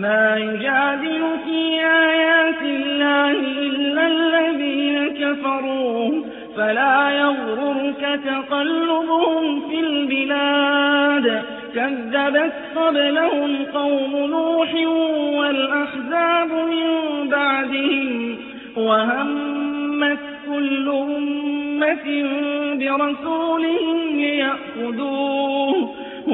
ما يجادل في آيات الله إلا الذين كفروا فلا يغررك تقلبهم في البلاد. كذبت قبلهم قوم نوح والأحزاب من بعدهم وهمت كل أمة برسولهم ليأخذوه.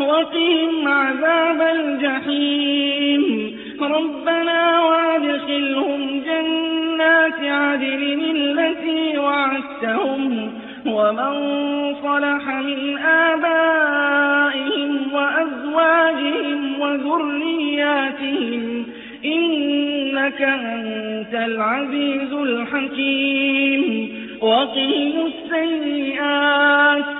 وقهم عذاب الجحيم. ربنا وادخلهم جنات عدل التي وعدتهم ومن صلح من آبائهم وأزواجهم وذرياتهم إنك أنت العزيز الحكيم. وقهم السيئات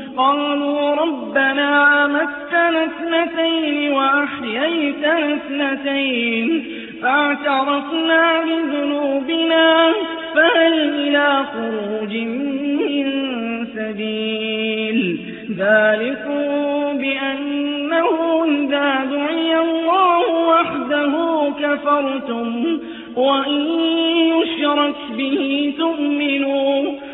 قالوا ربنا أمتنا اثنتين وأحييتنا اثنتين فاعترفنا بذنوبنا فهل إلى خروج من سبيل؟ ذلكم بأنه إذا دعي الله وحده كفرتم وإن يشرك به تؤمنوا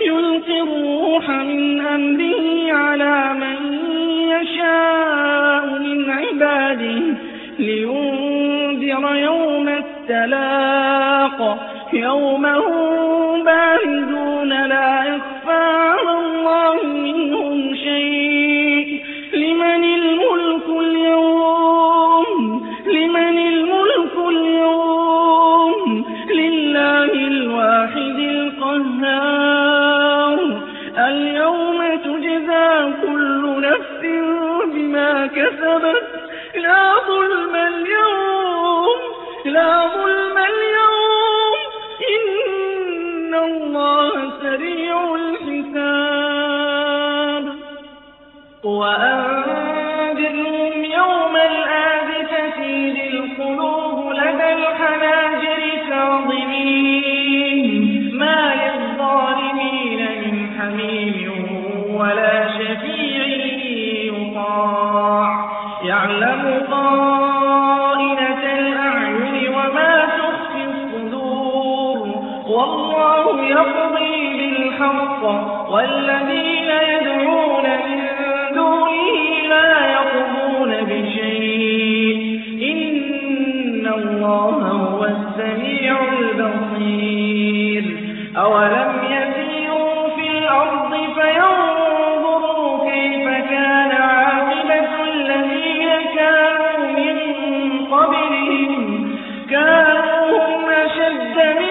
يلقي الروح من أمره على من يشاء من عباده لينذر يوم التلاق. يوم هم باردون لا يخفى على الله منهم شيء. وأنذرهم يوم الآذفة إذ القلوب لدى الحناجر كاظمين. ما للظالمين من حميم ولا شفيع يطاع. يعلم خائنة الأعين وما تخفي الصدور. والله يقضي بالحق والذين من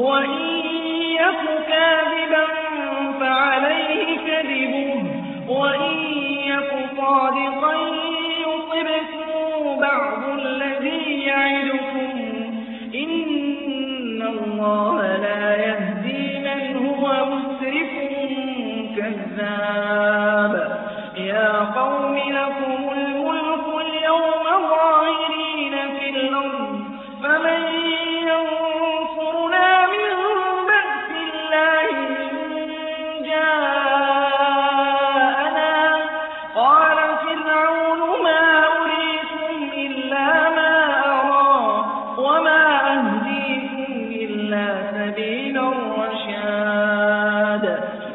وإن يك كاذبا فعليه كذبه. وإن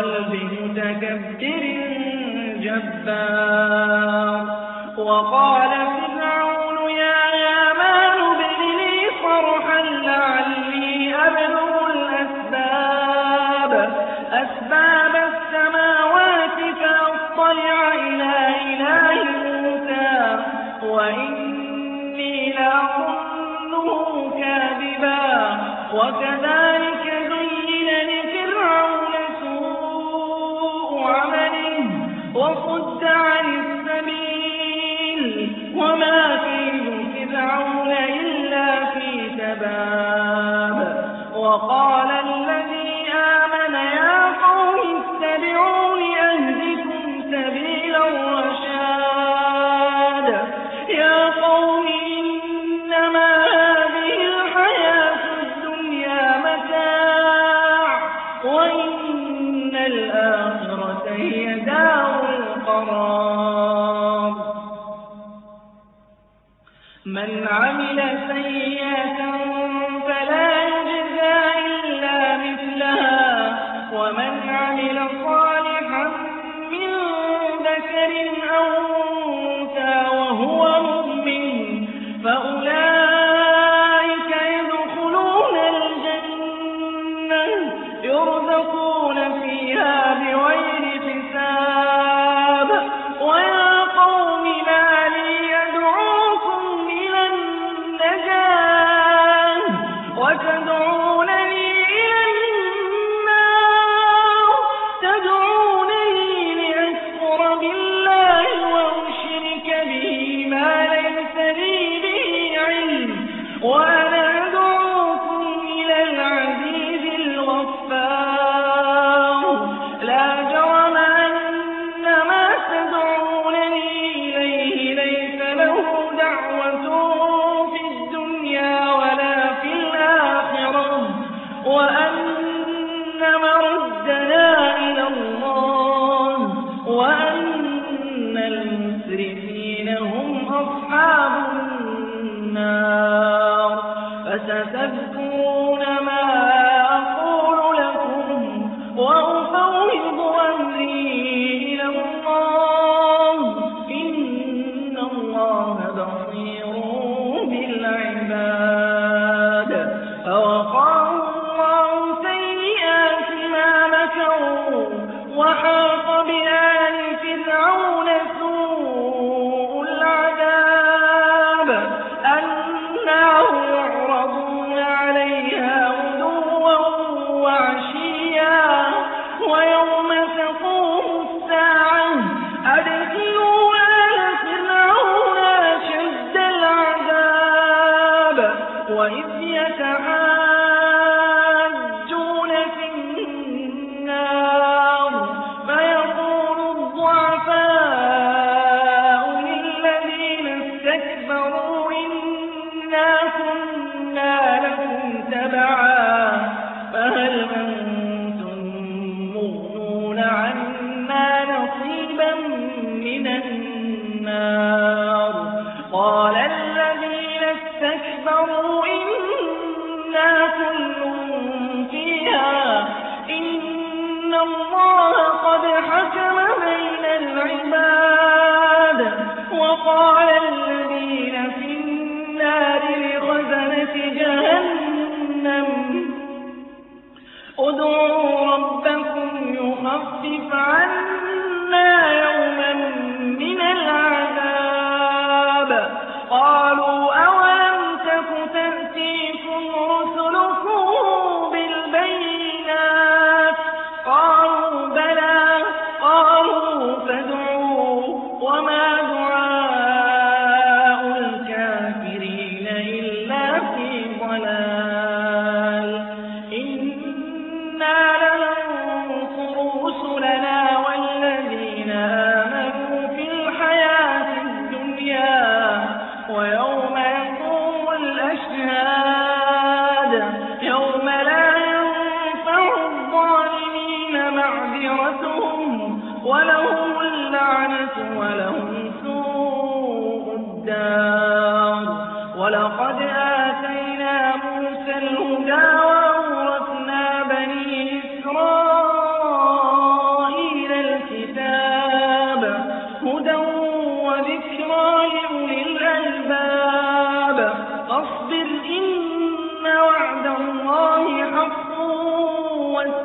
قلب متكبر جبار. وصد عن السبيل وما كيد فرعون إلا في تباب وقال بشجر أو قال الذين استكبروا إنا كل فيها. إن الله قد حكم بين العباد وقال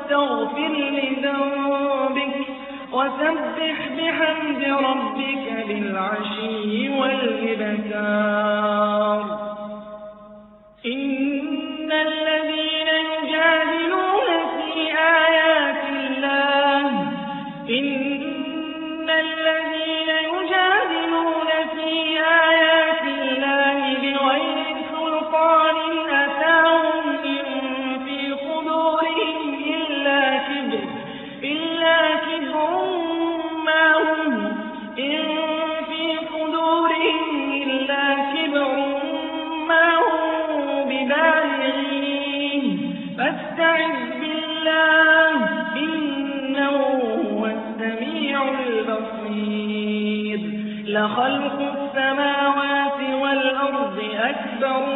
واستغفر لذنبك وسبح بحمد ربك بالعشي والإبتار يَتَذَكَّرُونَ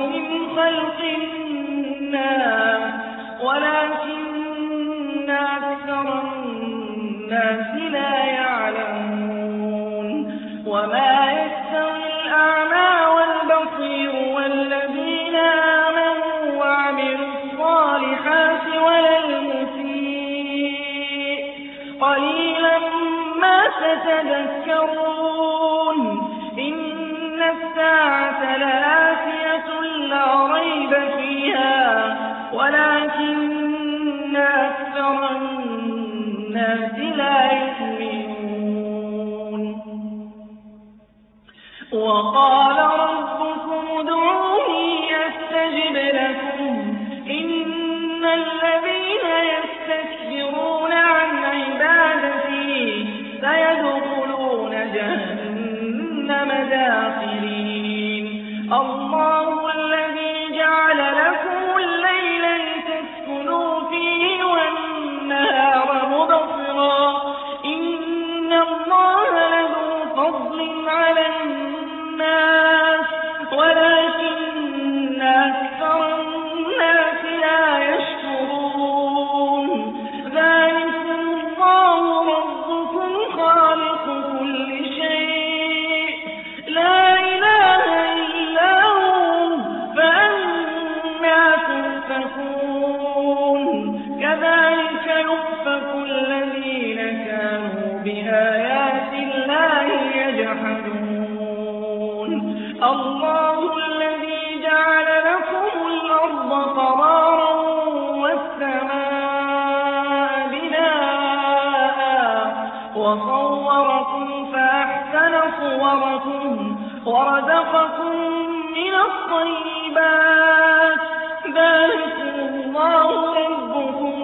والطيبات ذلكم الله ربكم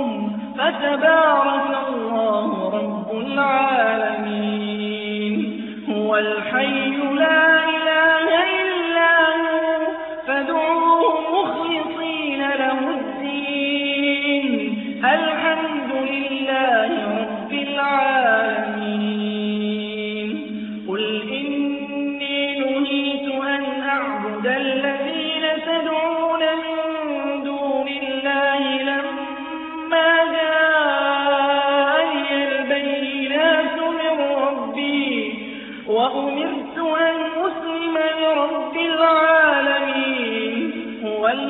فتبارك الله رب العالمين.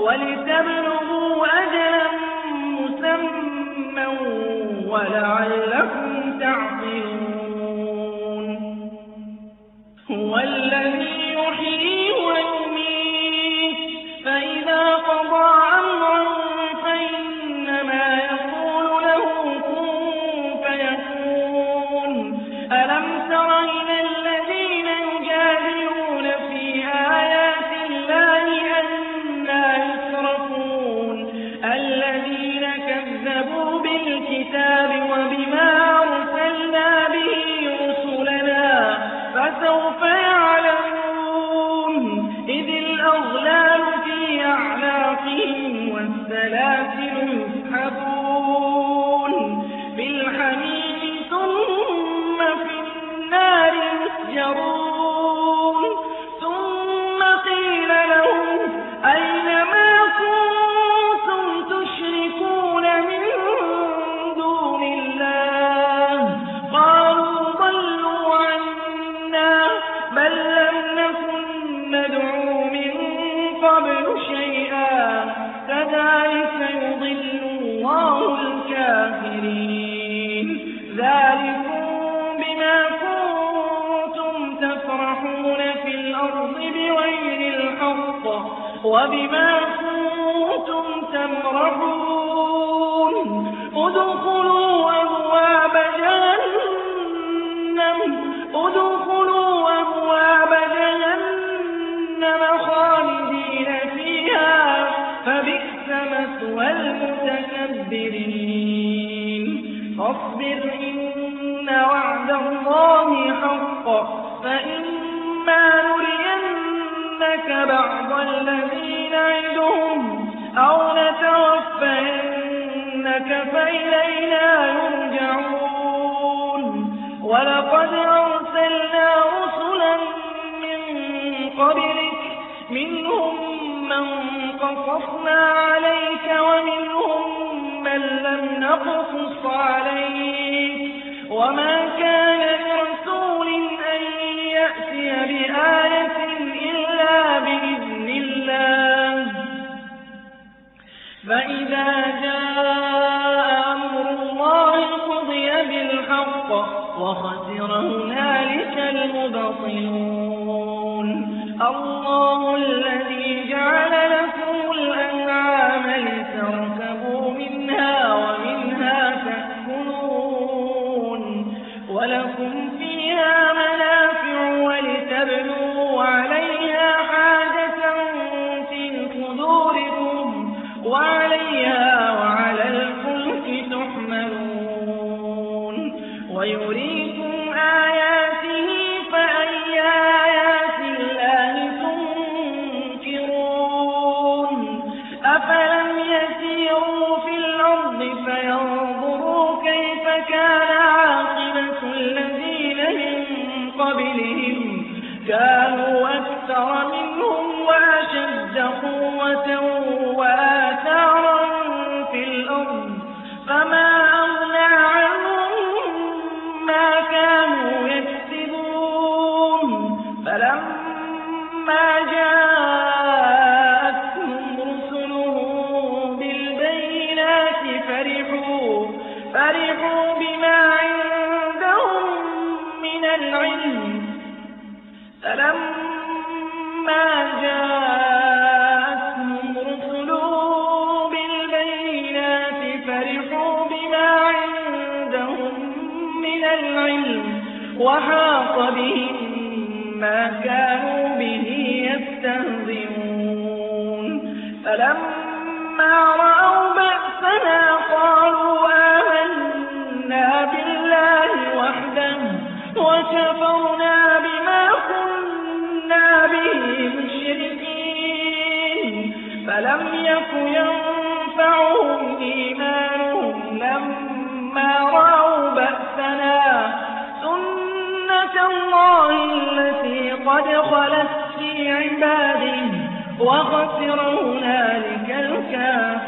ولتبلغوا أجلا مسمى ولعلكم تعقلون. هو الذي المتكبرين فاصبر إن وعد الله حق. فإما نرينك بعض الذين نعدهم أو نتوفينك فإلينا يرجعون. ولقد أرسلنا رسلا من قبلك منهم من قصصنا عليك ومنهم نقصص عليك. وما كان لرسول أن يأتي بآية إلا بإذن الله. فإذا جاء أمر الله قضي بالحق وخسر هنالك المبطلون. الله الذي جعل لكم كانوا أكثر منهم وأشد قوة وحاق بهم ما كانوا به يستهزئون. فلما رأوا بأسنا قالوا آمنا بالله وحده وكفرنا بما كنا به مشركين. فلم يك ينفعهم قد خلت في عباده وخسر هنالك الكافرون.